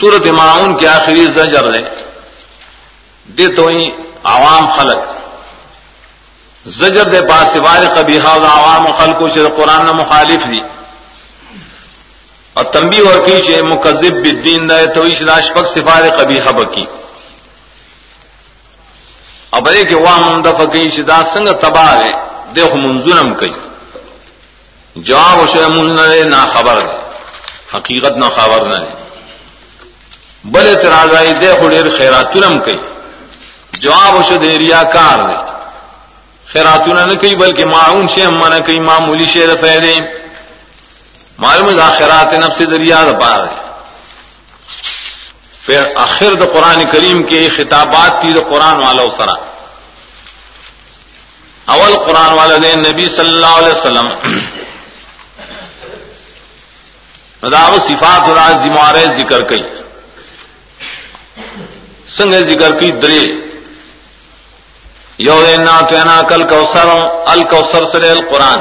سورت معاون کے آخری زجر ہے دے تو عوام خلق۔ زجر دے پاس سوار کبھی عوام خلق کو شر قرآن مخالف دی۔ اور تمبی اور کی مکذب بالدین دے تو اس راشپک سفار کبھی حب کی۔ اب ایک واہ مندف کی شدا سنگ تباہ ہے۔ دیکھ منظرم کئی۔ جواب اسے منظر نہ خبر ہے۔ حقیقت نہ خبر نہ ہے بل اعتراض آئی دے خیر خیراتونم کئی. جواب اسے دے ریا کار دے. خیراتون نہ کئی بلکہ معاون شے ہم نہ کئی، معمولی شے رفے دے معلوم ہے خیرات نفس دریا پار ہے پھر آخر د قرآن کریم کے خطابات کی تو قرآن والا سرا. اول قرآن والا دے نبی صلی اللہ علیہ وسلم. صفات راز ذمارے ذکر کئی. سنگ ذکر کی درے یو نا تو کل کوسر الکوسر سر القرآن